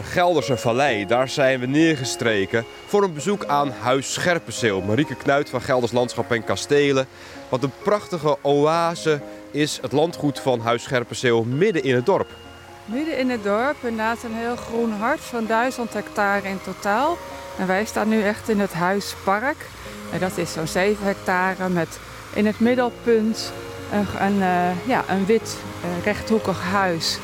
de Gelderse Vallei. Daar zijn we neergestreken voor een bezoek aan Huis Scherpenzeel. Marieke Knuit van Gelders Landschap en Kastelen. Wat een prachtige oase is het landgoed van Huis Scherpenzeel midden in het dorp. Midden in het dorp, inderdaad een heel groen hart van 1000 hectare in totaal. En wij staan nu echt in het Huispark. En dat is zo'n 7 hectare met in het middelpunt een, een, eh, ja, een wit uh, rechthoekig huis.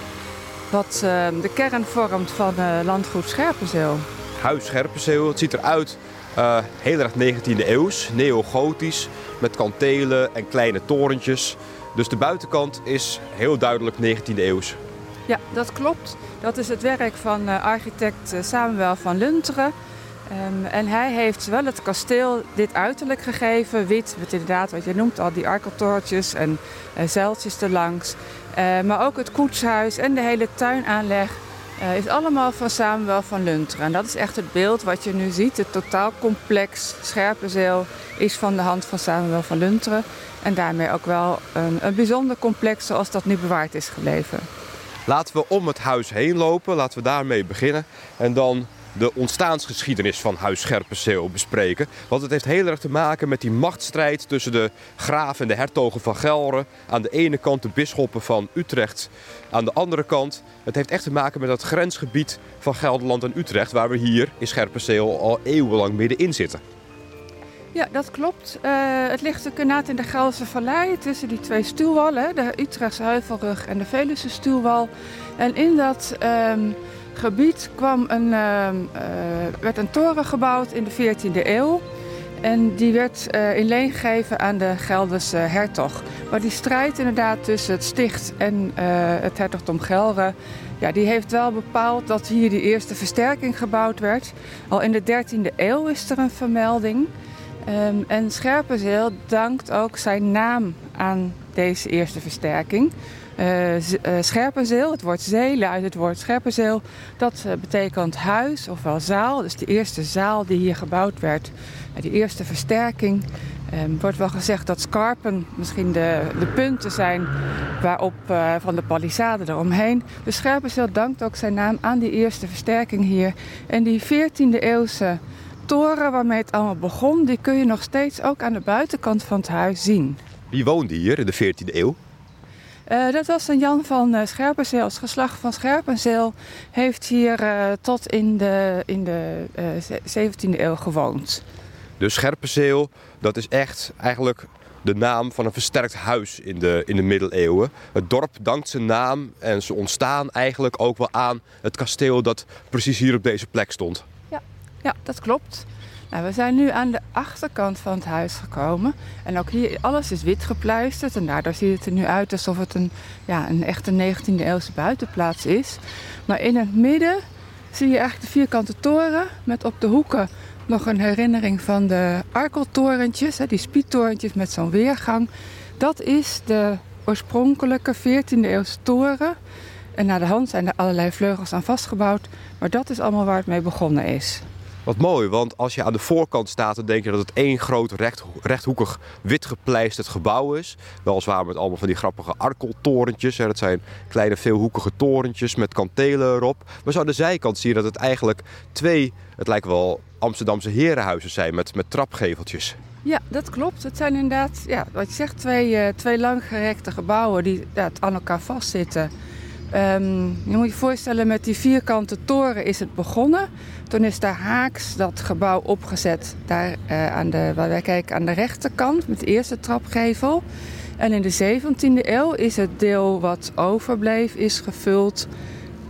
Wat uh, de kern vormt van landgoed Scherpenzeel. Huis Scherpenzeel, het ziet eruit heel erg 19e eeuws, neogotisch, met kantelen en kleine torentjes. Dus de buitenkant is heel duidelijk 19e eeuws. Ja, dat klopt. Dat is het werk van architect Samuel van Lunteren. Um, en hij heeft wel het kasteel dit uiterlijk gegeven. Wit, met inderdaad wat je noemt al, die arkeltoortjes en uh, zeiltjes erlangs. Uh, maar ook het koetshuis en de hele tuinaanleg uh, is allemaal van Samuel van Lunteren. En dat is echt het beeld wat je nu ziet. Het totaalcomplex Scherpenzeel is van de hand van Samuel van Lunteren. En daarmee ook wel een, een bijzonder complex zoals dat nu bewaard is gebleven. Laten we om het huis heen lopen. Laten we daarmee beginnen. En dan de ontstaansgeschiedenis van Huis Scherpenzeel bespreken. Want het heeft heel erg te maken met die machtsstrijd tussen de graaf en de hertogen van Gelre. Aan de ene kant de bisschoppen van Utrecht. Aan de andere kant, het heeft echt te maken met dat grensgebied van Gelderland en Utrecht. Waar we hier in Scherpenzeel al eeuwenlang middenin zitten. Ja, dat klopt. Uh, het ligt inderdaad in de Gelderse Vallei tussen die twee stuwwallen. De Utrechtse Heuvelrug en de Veluwe stuwwal. En in dat... Um gebied kwam een, uh, werd een toren gebouwd in de 14e eeuw. En die werd uh, in leen gegeven aan de Gelderse hertog. Maar die strijd inderdaad tussen het sticht en uh, het hertogdom Gelre... Ja, die heeft wel bepaald dat hier die eerste versterking gebouwd werd. Al in de 13e eeuw is er een vermelding. Um, en Scherpenzeel dankt ook zijn naam aan deze eerste versterking. Uh, Scherpenzeel, het woord zee uit het woord Scherpenzeel. Dat uh, betekent huis ofwel zaal. Dus de eerste zaal die hier gebouwd werd, die eerste versterking. Um, wordt wel gezegd dat scarpen misschien de, de punten zijn waarop van de palissade eromheen. Dus Scherpenzeel dankt ook zijn naam aan die eerste versterking hier. En die 14e eeuwse toren waarmee het allemaal begon, die kun je nog steeds ook aan de buitenkant van het huis zien. Wie woonde hier in de 14e eeuw? Uh, dat was een Jan van uh, Scherpenzeel. Het geslacht van Scherpenzeel heeft hier uh, tot in de, in de 17e eeuw gewoond. Dus Scherpenzeel, dat is echt eigenlijk de naam van een versterkt huis in de, in de middeleeuwen. Het dorp dankt zijn naam en ze ontstaan eigenlijk ook wel aan het kasteel dat precies hier op deze plek stond. Ja, ja dat klopt. Nou, we zijn nu aan de achterkant van het huis gekomen. En ook hier, alles is wit gepleisterd. En daardoor ziet het er nu uit alsof het een, ja, een echte 19e eeuwse buitenplaats is. Maar in het midden zie je eigenlijk de vierkante toren. Met op de hoeken nog een herinnering van de arkeltorentjes. Die spiettorentjes met zo'n weergang. Dat is de oorspronkelijke 14e eeuwse toren. En naar de hand zijn er allerlei vleugels aan vastgebouwd. Maar dat is allemaal waar het mee begonnen is. Wat mooi, want als je aan de voorkant staat, dan denk je dat het één groot recht, rechthoekig wit gepleisterd gebouw is. Weliswaar met allemaal van die grappige arkeltorentjes. Dat zijn kleine veelhoekige torentjes met kantelen erop. Maar zo aan de zijkant zie je dat het eigenlijk twee, het lijkt wel Amsterdamse herenhuizen zijn met, met trapgeveltjes. Ja, dat klopt. Het zijn inderdaad, ja, wat je zegt, twee, uh, twee langgerekte gebouwen die ja, aan elkaar vastzitten. Um, je moet je voorstellen, met die vierkante toren is het begonnen. Toen is daar haaks dat gebouw opgezet, daar uh, aan de, waar wij kijken aan de rechterkant, met de eerste trapgevel. En in de 17e eeuw is het deel wat overbleef, is gevuld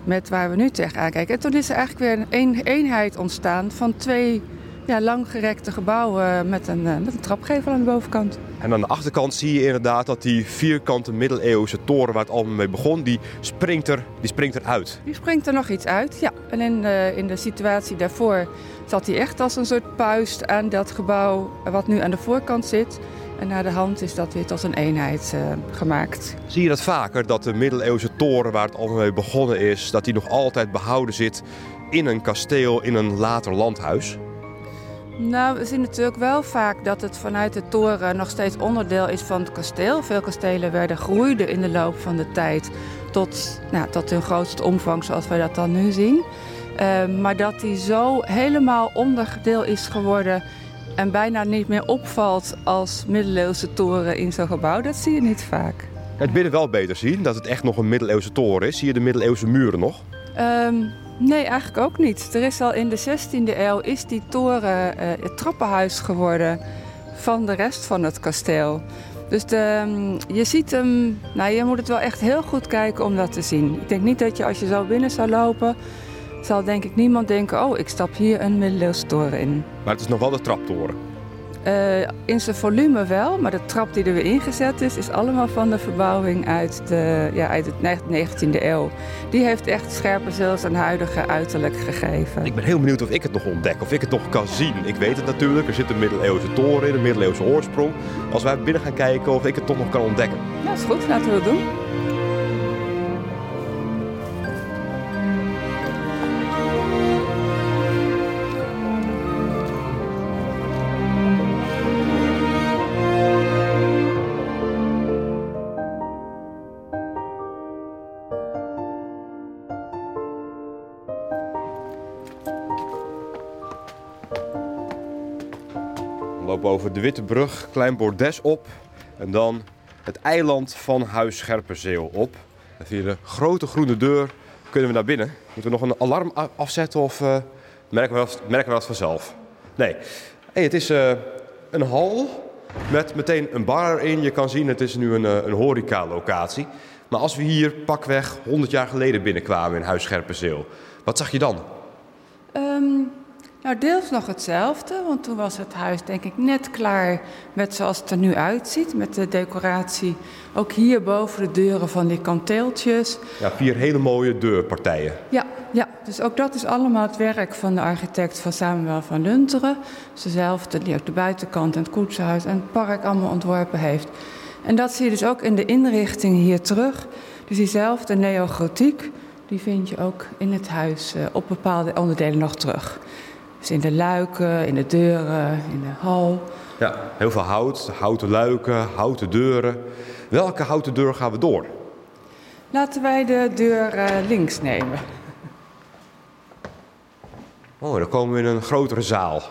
met waar we nu tegenaan kijken. En toen is er eigenlijk weer een eenheid ontstaan van twee ja, langgerekte gebouwen met een, uh, met een trapgevel aan de bovenkant. En aan de achterkant zie je inderdaad dat die vierkante middeleeuwse toren waar het allemaal mee begon, die springt, er, die springt eruit. Die springt er nog iets uit, ja. En in de, in de situatie daarvoor zat hij echt als een soort puist aan dat gebouw wat nu aan de voorkant zit. En naar de hand is dat weer tot een eenheid uh, gemaakt. Zie je dat vaker, dat de middeleeuwse toren waar het allemaal mee begonnen is, dat die nog altijd behouden zit in een kasteel, in een later landhuis? Nou, we zien natuurlijk wel vaak dat het vanuit de toren nog steeds onderdeel is van het kasteel. Veel kastelen werden groeiden in de loop van de tijd tot, nou, tot hun grootste omvang zoals wij dat dan nu zien. Ehm, maar dat die zo helemaal onderdeel is geworden en bijna niet meer opvalt als middeleeuwse toren in zo'n gebouw, dat zie je niet vaak. Het binnen wel beter zien, dat het echt nog een middeleeuwse toren is. Zie je de middeleeuwse muren nog? Ehm, nee, eigenlijk ook niet. Er is al in de 16e eeuw is die toren uh, het trappenhuis geworden van de rest van het kasteel. Dus de, ehm, je ziet hem, nou je moet het wel echt heel goed kijken om dat te zien. Ik denk niet dat je als je zo binnen zou lopen, zal denk ik niemand denken, oh ik stap hier een middeleeuwse toren in. Maar het is nog wel de traptoren. Uh, in zijn volume wel, maar de trap die er weer ingezet is, is allemaal van de verbouwing uit de, ja, uit de 19e eeuw. Die heeft echt scherpe zelfs een huidige uiterlijk gegeven. Ik ben heel benieuwd of ik het nog ontdek, of ik het nog kan zien. Ik weet het natuurlijk, er zit een middeleeuwse toren in, een middeleeuwse oorsprong. Als wij binnen gaan kijken of ik het toch nog kan ontdekken. Ja, is goed, laten we het doen. Over de Witte Brug, Klein Bordes op. En dan het eiland van Huis Scherpenzeel op. En via de grote groene deur kunnen we naar binnen. Moeten we nog een alarm afzetten of uh, merken, we dat, merken we vanzelf? Nee. Hey, het is uh, een hal met meteen een bar erin. Je kan zien, het is nu een, uh, een horeca-locatie. Maar als we hier pakweg 100 jaar geleden binnenkwamen in Huis Scherpenzeel, wat zag je dan? Um, nou, deels nog hetzelfde, want toen was het huis denk ik net klaar met zoals het er nu uitziet, met de decoratie. Ook hier boven de deuren van die kanteeltjes. Ja, vier hele mooie deurpartijen. Ja, ja, dus ook dat is allemaal het werk van de architect van Samuel van Lunteren. Dezelfde die ook de buitenkant en het koetsenhuis en het park allemaal ontworpen heeft. En dat zie je dus ook in de inrichting hier terug. Dus diezelfde neogotiek, die vind je ook in het huis uh, op bepaalde onderdelen nog terug. Dus in de luiken, in de deuren, in de hal. Ja, heel veel hout, houten luiken, houten deuren. Welke houten deur gaan we door? Laten wij de deur uh, links nemen. Oh, dan komen we in een grotere zaal.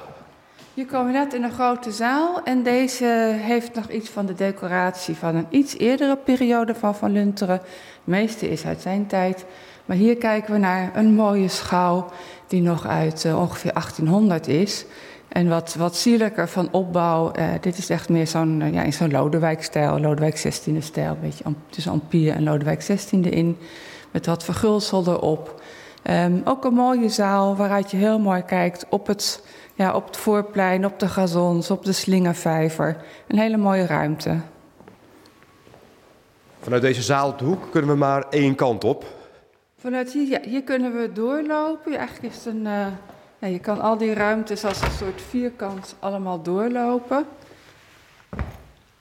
Komen we net in een grote zaal en deze heeft nog iets van de decoratie van een iets eerdere periode van Van Lunteren. Het meeste is uit zijn tijd. Maar hier kijken we naar een mooie schouw die nog uit uh, ongeveer 1800 is. En wat, wat sierlijker van opbouw. Uh, dit is echt meer zo'n uh, ja, in zo'n Lodewijk-stijl, Lodewijk 16e-stijl. Een beetje tussen Ampier en Lodewijk 16e in. Met wat vergulsel erop. Um, ook een mooie zaal waaruit je heel mooi kijkt op het, ja, op het voorplein, op de gazons, op de slingervijver. Een hele mooie ruimte. Vanuit deze zaal op de hoek kunnen we maar één kant op. Vanuit hier, ja, hier kunnen we doorlopen. Eigenlijk is het een, uh, ja, je kan al die ruimtes als een soort vierkant allemaal doorlopen.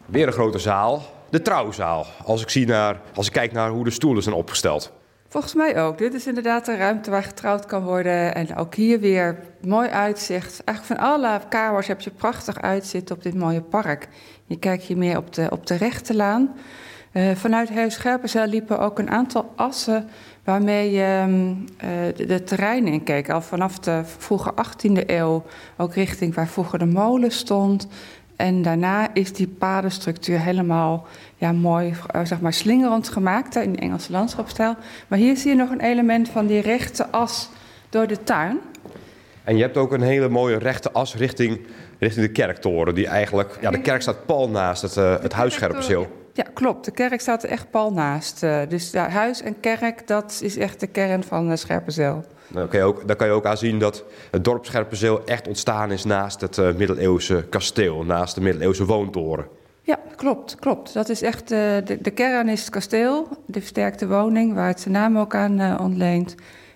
Weer een grote zaal, de trouwzaal. Als ik, zie naar, als ik kijk naar hoe de stoelen zijn opgesteld. Volgens mij ook. Dit is inderdaad een ruimte waar getrouwd kan worden. En ook hier weer mooi uitzicht. Eigenlijk van alle kamers heb je prachtig uitzicht op dit mooie park. Je kijkt hier meer op de, op de rechte laan. Uh, vanuit Huis Scherpenzeel liepen ook een aantal assen waarmee je uh, de, de terreinen inkeek. Al vanaf de vroege 18e eeuw, ook richting waar vroeger de molen stond. En daarna is die padenstructuur helemaal ja, mooi, uh, zeg maar, slingerend gemaakt in de Engelse landschapstijl. Maar hier zie je nog een element van die rechte as door de tuin. En je hebt ook een hele mooie rechte as richting, richting de kerktoren. Die eigenlijk, ja, de kerk staat pal naast het, uh, het. Ja, klopt. De kerk staat er echt pal naast. Uh, dus ja, huis en kerk, dat is echt de kern van uh, Scherpenzeel. Nou, kan ook, daar kan je ook aan zien dat het dorp Scherpenzeel echt ontstaan is naast het uh, middeleeuwse kasteel, naast de middeleeuwse woontoren. Ja, klopt, klopt. Dat is echt, de, de kern is het kasteel, de versterkte woning, waar het zijn naam ook aan ontleent.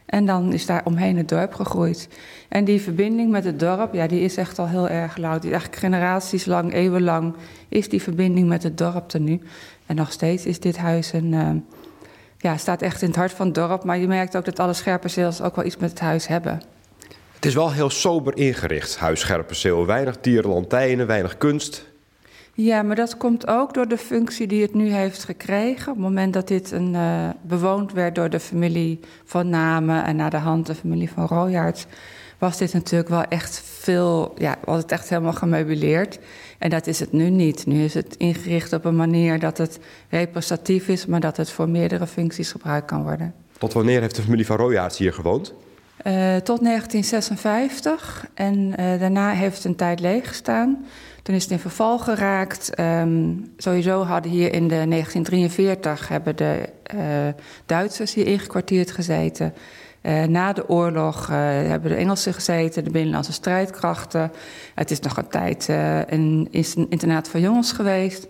En dan is daar omheen het dorp gegroeid. En die verbinding met het dorp, ja, die is echt al heel erg oud. Eigenlijk generaties lang, eeuwenlang is die verbinding met het dorp er nu. En nog steeds is dit huis een, uh, ja, staat echt in het hart van het dorp. Maar je merkt ook dat alle Scherpenzeels ook wel iets met het huis hebben. Het is wel heel sober ingericht, huis Scherpenzeel. Weinig tierenlantijnen, weinig kunst. Ja, maar dat komt ook door de functie die het nu heeft gekregen. Op het moment dat dit een, uh, bewoond werd door de familie van Namen en naar de hand de familie van Royaerts, was dit natuurlijk wel echt veel, ja, was het echt helemaal gemeubileerd. En dat is het nu niet. Nu is het ingericht op een manier dat het representatief is, maar dat het voor meerdere functies gebruikt kan worden. Tot wanneer heeft de familie van Royaerts hier gewoond? Uh, tot 1956 en uh, daarna heeft het een tijd leeg gestaan. Toen is het in verval geraakt. Um, sowieso hadden hier in de 1943 hebben de uh, Duitsers hier ingekwartierd gezeten. Uh, na de oorlog uh, hebben de Engelsen gezeten, de binnenlandse strijdkrachten. Het is nog een tijd een, is een internaat voor jongens geweest.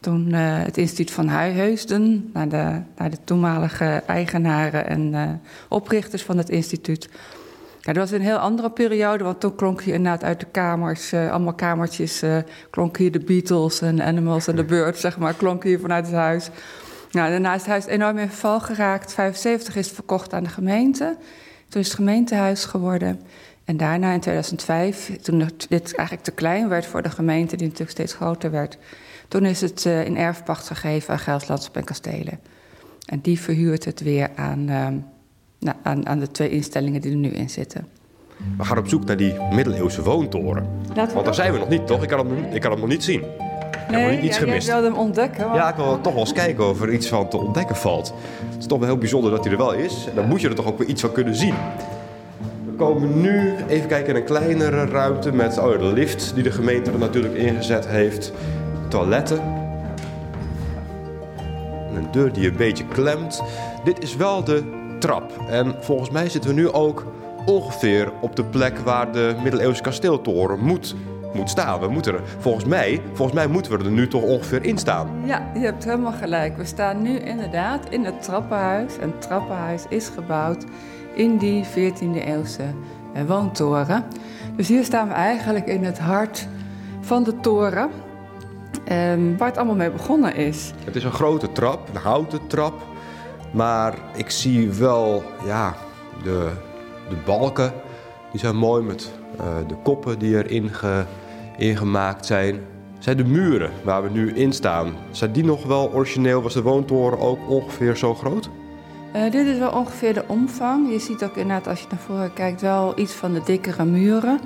Toen het instituut van Heusden, naar de, naar de toenmalige eigenaren en oprichters van het instituut. Ja, dat was een heel andere periode, want toen klonk hier inderdaad uit de kamers, uh, allemaal kamertjes, uh, klonk hier de Beatles en Animals en de Birds, zeg maar, klonk hier vanuit het huis. Nou, daarna is het huis enorm in verval geraakt. 75 is het verkocht aan de gemeente. Toen is het gemeentehuis geworden. En daarna in 2005, toen dit eigenlijk te klein werd voor de gemeente, die natuurlijk steeds groter werd, toen is het uh, in erfpacht gegeven aan Geldslandschap en Kastelen. En die verhuurt het weer aan nou, aan, aan de twee instellingen die er nu in zitten. We gaan op zoek naar die middeleeuwse woontoren. Want daar zijn we nog niet, toch? Ik kan hem, ik kan hem nog niet zien. Ik nee, heb nog niet iets ja, gemist. jij wilde hem ontdekken. Ja, ik wil toch wel eens kijken of er iets van te ontdekken valt. Het is toch wel heel bijzonder dat hij er wel is. En dan moet je er toch ook weer iets van kunnen zien. We komen nu even kijken in een kleinere ruimte met oh, de lift die de gemeente er natuurlijk ingezet heeft. Toiletten. En een deur die een beetje klemt. Dit is wel de trap. En volgens mij zitten we nu ook ongeveer op de plek waar de middeleeuwse kasteeltoren moet, moet staan. We moeten er, volgens, mij, volgens mij moeten we er nu toch ongeveer in staan. Ja, je hebt helemaal gelijk. We staan nu inderdaad in het trappenhuis. En het trappenhuis is gebouwd in die 14e eeuwse woontoren. Dus hier staan we eigenlijk in het hart van de toren. Um, waar het allemaal mee begonnen is. Het is een grote trap, een houten trap. Maar ik zie wel ja, de, de balken, die zijn mooi met uh, de koppen die erin ge, ingemaakt zijn. Zijn de muren waar we nu in staan, zijn die nog wel origineel? Was de woontoren ook ongeveer zo groot? Uh, dit is wel ongeveer de omvang. Je ziet ook inderdaad als je naar voren kijkt wel iets van de dikkere muren.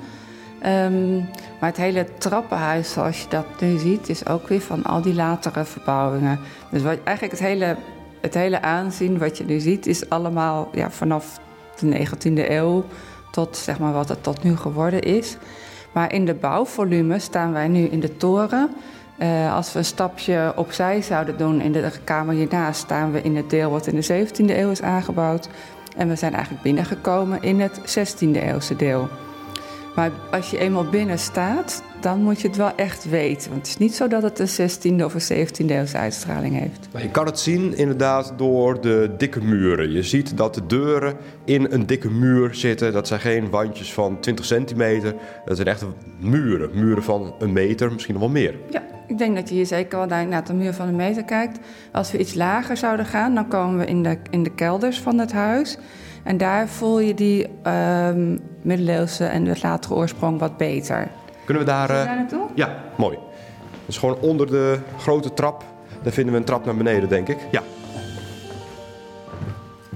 Um, maar het hele trappenhuis zoals je dat nu ziet is ook weer van al die latere verbouwingen. Dus wat, eigenlijk het hele het hele aanzien wat je nu ziet is allemaal ja, vanaf de 19e eeuw tot zeg maar, wat het tot nu geworden is. Maar in de bouwvolume staan wij nu in de toren. Uh, als we een stapje opzij zouden doen in de kamer hiernaast, staan we in het deel wat in de 17e eeuw is aangebouwd. En we zijn eigenlijk binnengekomen in het 16e eeuwse deel. Maar als je eenmaal binnen staat, dan moet je het wel echt weten. Want het is niet zo dat het een 16e of een 17e eeuwse uitstraling heeft. Maar je kan het zien inderdaad door de dikke muren. Je ziet dat de deuren in een dikke muur zitten. Dat zijn geen wandjes van 20 centimeter. Dat zijn echt muren. Muren van een meter, misschien nog wel meer. Ja, ik denk dat je hier zeker wel naar de muur van een meter kijkt. Als we iets lager zouden gaan, dan komen we in de, in de kelders van het huis. En daar voel je die uh, middeleeuwse en de latere oorsprong wat beter. Kunnen we daar... Uh... daar naartoe? Ja, mooi. Dus gewoon onder de grote trap, daar vinden we een trap naar beneden, denk ik. Ja.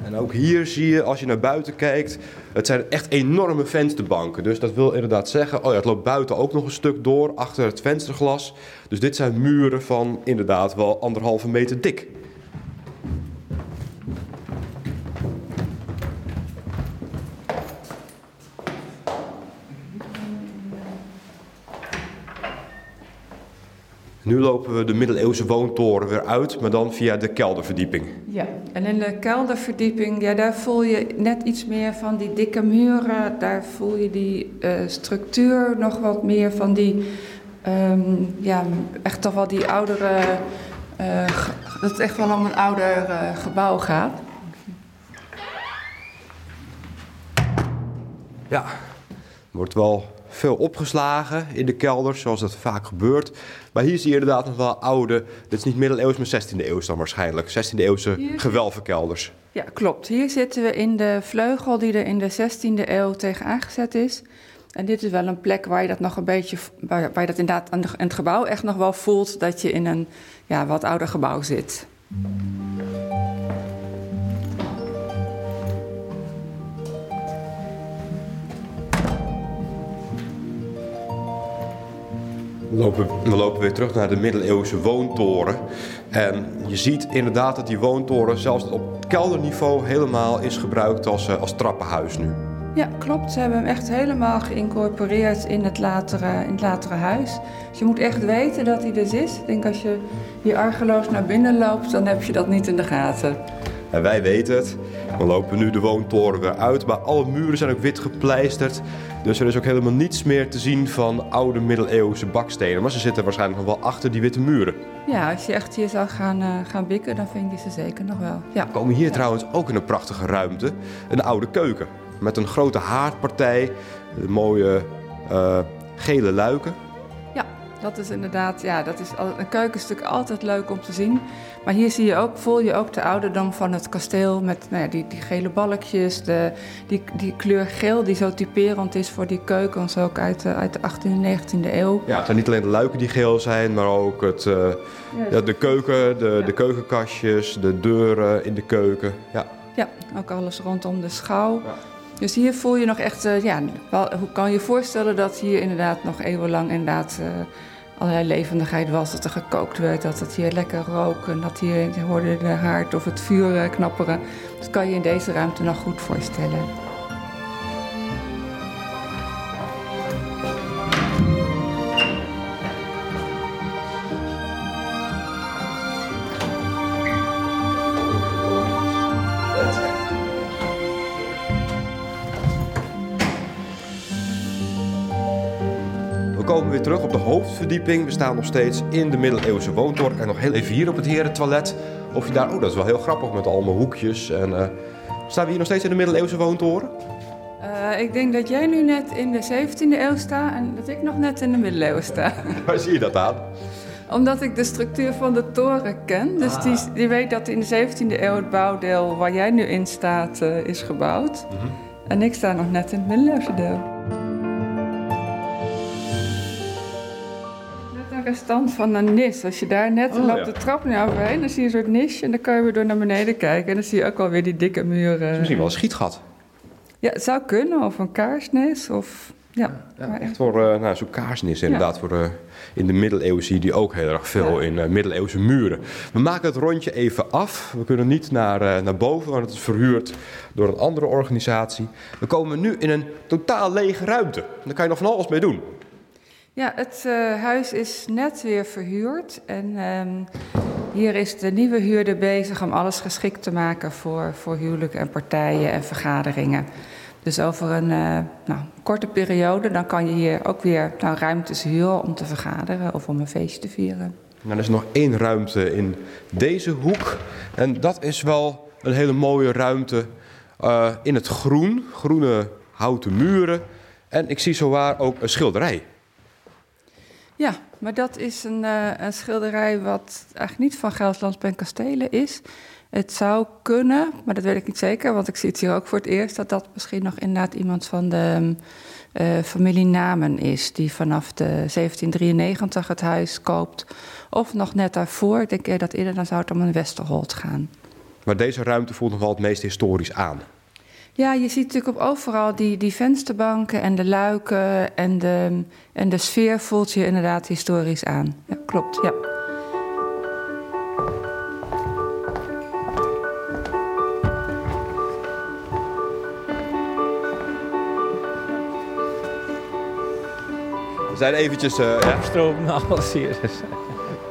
En ook hier zie je, als je naar buiten kijkt, het zijn echt enorme vensterbanken. Dus dat wil inderdaad zeggen, oh ja, het loopt buiten ook nog een stuk door, achter het vensterglas. Dus dit zijn muren van inderdaad wel anderhalve meter dik. Nu lopen we de middeleeuwse woontoren weer uit, maar dan via de kelderverdieping. Ja, en in de kelderverdieping, ja, daar voel je net iets meer van die dikke muren. Daar voel je die uh, structuur nog wat meer van die, um, ja, echt toch wel die oudere, uh, dat het echt wel om een ouder uh, gebouw gaat. Ja, wordt wel veel opgeslagen in de kelder, zoals dat vaak gebeurt. Maar hier zie je inderdaad nog wel oude, dit is niet middeleeuws, maar 16e eeuw dan waarschijnlijk. 16e eeuwse gewelvenkelders. Ja, klopt. Hier zitten we in de vleugel die er in de 16e eeuw tegen aangezet is. En dit is wel een plek waar je dat nog een beetje, waar, waar je dat inderdaad aan het gebouw echt nog wel voelt dat je in een ja, wat ouder gebouw zit. We lopen, we lopen weer terug naar de middeleeuwse woontoren. En je ziet inderdaad dat die woontoren zelfs op kelderniveau helemaal is gebruikt als, eh, als trappenhuis nu. Ja, klopt. Ze hebben hem echt helemaal geïncorporeerd in het latere, in het latere huis. Dus je moet echt weten dat hij dus is. Ik denk als je hier argeloos naar binnen loopt, dan heb je dat niet in de gaten. En wij weten het. We lopen nu de woontoren weer uit, maar alle muren zijn ook wit gepleisterd. Dus er is ook helemaal niets meer te zien van oude middeleeuwse bakstenen. Maar ze zitten waarschijnlijk nog wel achter die witte muren. Ja, als je echt hier zou gaan, uh, gaan bikken, dan vind je ze zeker nog wel. Ja. We komen hier trouwens ook in een prachtige ruimte. Een oude keuken. Met een grote haardpartij, mooie uh, gele luiken. Ja, dat is inderdaad, ja, dat is een keukenstuk altijd leuk om te zien. Maar hier zie je ook, voel je ook de ouderdom van het kasteel met nou ja, die, die gele balkjes, de, die, die kleur geel die zo typerend is voor die keukens ook uit de, uit de 18e en 19e eeuw. Ja, het zijn niet alleen de luiken die geel zijn, maar ook het, uh, ja, de keuken, de, ja. de keukenkastjes, de deuren in de keuken. Ja, ja ook alles rondom de schouw. Ja. Dus hier voel je nog echt, uh, ja, wel, hoe kan je je voorstellen dat hier inderdaad nog eeuwenlang inderdaad uh, allerlei levendigheid was. Dat er gekookt werd, dat het hier lekker rook en dat hier hoorde de haard of het vuur uh, knapperen. Dat kan je in deze ruimte nog goed voorstellen. Terug op de hoofdverdieping. We staan nog steeds in de middeleeuwse woontoren. En nog heel even hier op het herentoilet. Of je daar... Oh, dat is wel heel grappig met allemaal hoekjes. En, uh, staan we hier nog steeds in de middeleeuwse woontoren? Uh, ik denk dat jij nu net in de 17e eeuw staat en dat ik nog net in de middeleeuwen sta. Waar zie je dat aan? Omdat ik de structuur van de toren ken. Dus ah. die, die weet dat in de 17e eeuw het bouwdeel waar jij nu in staat uh, is gebouwd. Mm -hmm. En ik sta nog net in het middeleeuwse deel. Restant van een nis. Als je daar net oh, loopt ja. de trap naar overheen, dan zie je een soort nisje en dan kan je weer door naar beneden kijken. En dan zie je ook alweer die dikke muren. Misschien wel een schietgat. Ja, het zou kunnen, of een kaarsnis. Of, ja, echt voor uh, nou, zo'n kaarsnis inderdaad. Voor, uh, in de middeleeuwen zie je die ook heel erg veel in uh, middeleeuwse muren. We maken het rondje even af. We kunnen niet naar, naar boven, want het is verhuurd door een andere organisatie. We komen nu in een totaal lege ruimte. Daar kan je nog van alles mee doen. Ja, het uh, huis is net weer verhuurd en um, hier is de nieuwe huurder bezig om alles geschikt te maken voor, voor huwelijken en partijen en vergaderingen. Dus over een uh, nou, korte periode dan kan je hier ook weer nou, ruimtes huren om te vergaderen of om een feestje te vieren. Nou, er is nog één ruimte in deze hoek en dat is wel een hele mooie ruimte uh, in het groen, groene houten muren. En ik zie zowaar ook een schilderij. Ja, maar dat is een, uh, een schilderij wat eigenlijk niet van Gelderlands en Kastelen is. Het zou kunnen, maar dat weet ik niet zeker, want ik zie het hier ook voor het eerst, dat dat misschien nog inderdaad iemand van de uh, familie Namen is, die vanaf de 1793 het huis koopt. Of nog net daarvoor, ik denk dat eerder, zou het om een Westerholt gaan. Maar deze ruimte voelt nog wel het meest historisch aan. Ja, je ziet natuurlijk op overal die, die vensterbanken en de luiken en de, en de sfeer voelt je inderdaad historisch aan. Ja, klopt, ja. We zijn eventjes... Uh, ja. Stroom alles hier.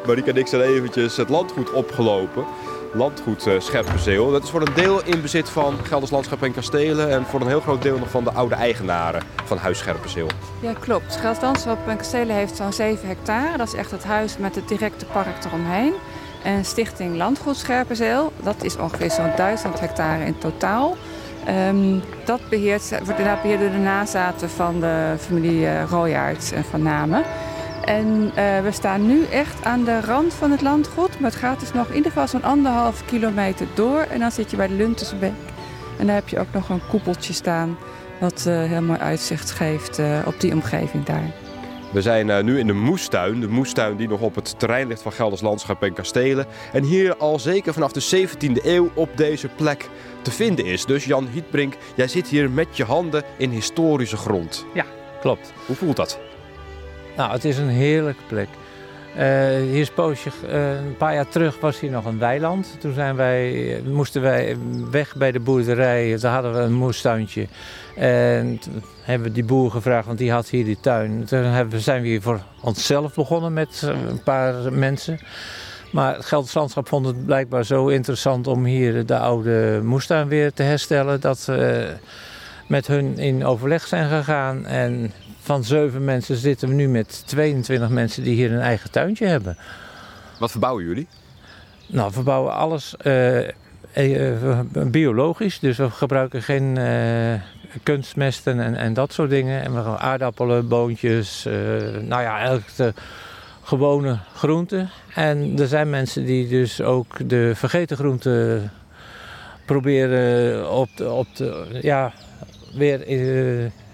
Marieke en ik zijn eventjes het landgoed opgelopen landgoed uh, Scherpenzeel. Dat is voor een deel in bezit van Gelders Landschap en Kastelen en voor een heel groot deel nog van de oude eigenaren van Huis Scherpenzeel. Ja, klopt. Gelders Landschap en Kastelen heeft zo'n 7 hectare. Dat is echt het huis met het directe park eromheen. En Stichting Landgoed Scherpenzeel, dat is ongeveer zo'n 1000 hectare in totaal. Um, dat beheert, wordt inderdaad beheerd door de nazaten van de familie uh, en Van Namen. En uh, we staan nu echt aan de rand van het landgoed. Maar het gaat dus nog in ieder geval zo'n anderhalf kilometer door. En dan zit je bij de Luntersbeek. En daar heb je ook nog een koepeltje staan Wat heel mooi uitzicht geeft op die omgeving daar. We zijn nu in de moestuin. De moestuin die nog op het terrein ligt van Gelders Landschap en Kastelen. En hier al zeker vanaf de 17e eeuw op deze plek te vinden is. Dus Jan Hietbrink, jij zit hier met je handen in historische grond. Ja, klopt. Hoe voelt dat? Nou, het is een heerlijke plek. Uh, hier is poosje, uh, een paar jaar terug was hier nog een weiland. Toen zijn wij, moesten wij weg bij de boerderij. Daar hadden we een moestuintje. En toen hebben we die boer gevraagd, want die had hier die tuin. Toen hebben, zijn we hier voor onszelf begonnen met een paar mensen. Maar het Gelders Landschap vond het blijkbaar zo interessant om hier de oude moestuin weer te herstellen. Dat we met hun in overleg zijn gegaan. En van zeven mensen zitten we nu met 22 mensen die hier een eigen tuintje hebben. Wat verbouwen jullie? Nou, we verbouwen alles uh, uh, biologisch. Dus we gebruiken geen uh, kunstmesten en, en, dat soort dingen. En we gaan aardappelen, boontjes, nou ja, de gewone groenten. En er zijn mensen die dus ook de vergeten groenten proberen op, de, op de, ja, weer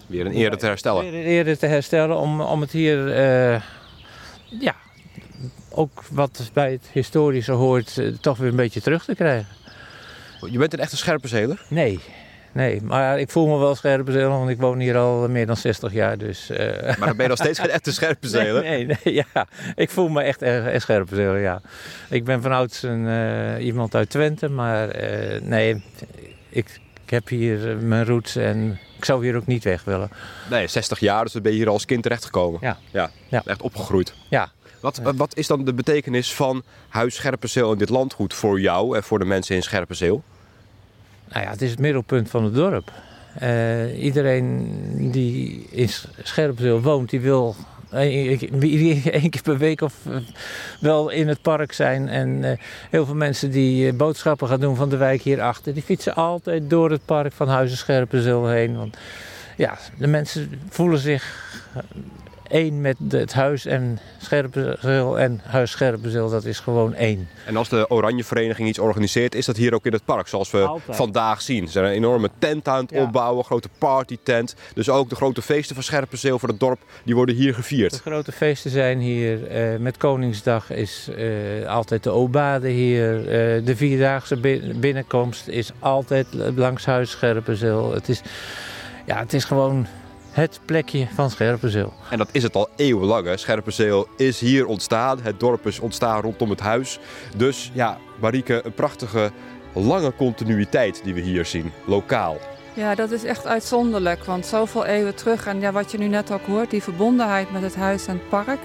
Weer een ere te herstellen. Weer een ere te herstellen om, om het hier, uh, ja, ook wat bij het historische hoort, uh, toch weer een beetje terug te krijgen. Je bent een echte scherpenzeler? Nee, nee. Maar ik voel me wel scherpenzeler, want ik woon hier al meer dan 60 jaar. Dus, uh... Maar dan ben je nog steeds geen echte scherpenzeler? Nee, nee, nee, ja. Ik voel me echt een scherpenzeler, ja. Ik ben van ouds een, iemand uit Twente, maar nee, ik, ik heb hier mijn roots en ik zou hier ook niet weg willen. Nee, 60 jaar, dus dan ben je hier als kind terechtgekomen. Ja. ja. ja. Echt opgegroeid. Ja. Wat, wat is dan de betekenis van Huis Scherpenzeel in dit landgoed voor jou en voor de mensen in Scherpenzeel? Nou ja, het is het middelpunt van het dorp. Uh, iedereen die in Scherpenzeel woont, die wil één keer per week of eh, wel in het park zijn. En uh, heel veel mensen die boodschappen gaan doen van de wijk hierachter, die fietsen altijd door het park van Huizen Scherpenzeel heen. Want ja, de mensen voelen zich één met het huis en Scherpenzeel en Huis Scherpenzeel, dat is gewoon één. En als de Oranje Vereniging iets organiseert, is dat hier ook in het park, zoals we vandaag zien. Ze zijn een enorme tent aan het opbouwen, grote partytent. Dus ook de grote feesten van Scherpenzeel voor het dorp, die worden hier gevierd. De grote feesten zijn hier. Uh, met Koningsdag is uh, altijd de Obade hier. Uh, de Vierdaagse binnenkomst is altijd langs Huis Scherpenzeel. Het is, ja, het is gewoon het plekje van Scherpenzeel. En dat is het al eeuwenlang. Hè? Scherpenzeel is hier ontstaan. Het dorp is ontstaan rondom het huis. Dus ja, Marieke, een prachtige lange continuïteit die we hier zien, lokaal. Ja, dat is echt uitzonderlijk. Want zoveel eeuwen terug, en ja, wat je nu net ook hoort, die verbondenheid met het huis en het park.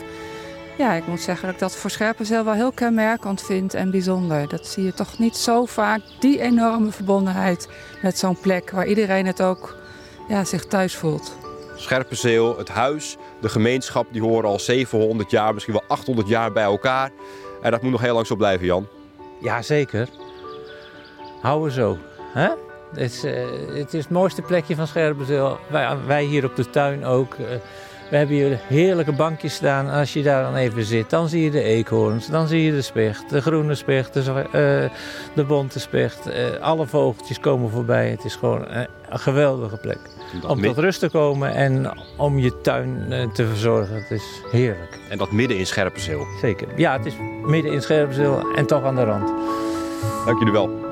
Ja, ik moet zeggen dat ik dat voor Scherpenzeel wel heel kenmerkend vind en bijzonder. Dat zie je toch niet zo vaak, die enorme verbondenheid met zo'n plek waar iedereen het ook ja, zich thuis voelt. Scherpenzeel, het huis, de gemeenschap, die horen al 700 jaar, misschien wel 800 jaar bij elkaar. En dat moet nog heel lang zo blijven, Jan. Ja, zeker. Houden zo. Hè? Het, is, uh, het is mooiste plekje van Scherpenzeel. Wij, wij hier op de tuin ook. Uh, we hebben hier heerlijke bankjes staan. Als je daar dan even zit, dan zie je de eekhoorns, dan zie je de specht, de groene specht, de, uh, de bonte specht. alle vogeltjes komen voorbij. Het is gewoon een geweldige plek om tot rust te komen en om je tuin eh, te verzorgen. Het is heerlijk. En dat midden in Scherpenzeel? Zeker. Ja, het is midden in Scherpenzeel en toch aan de rand. Dank jullie wel.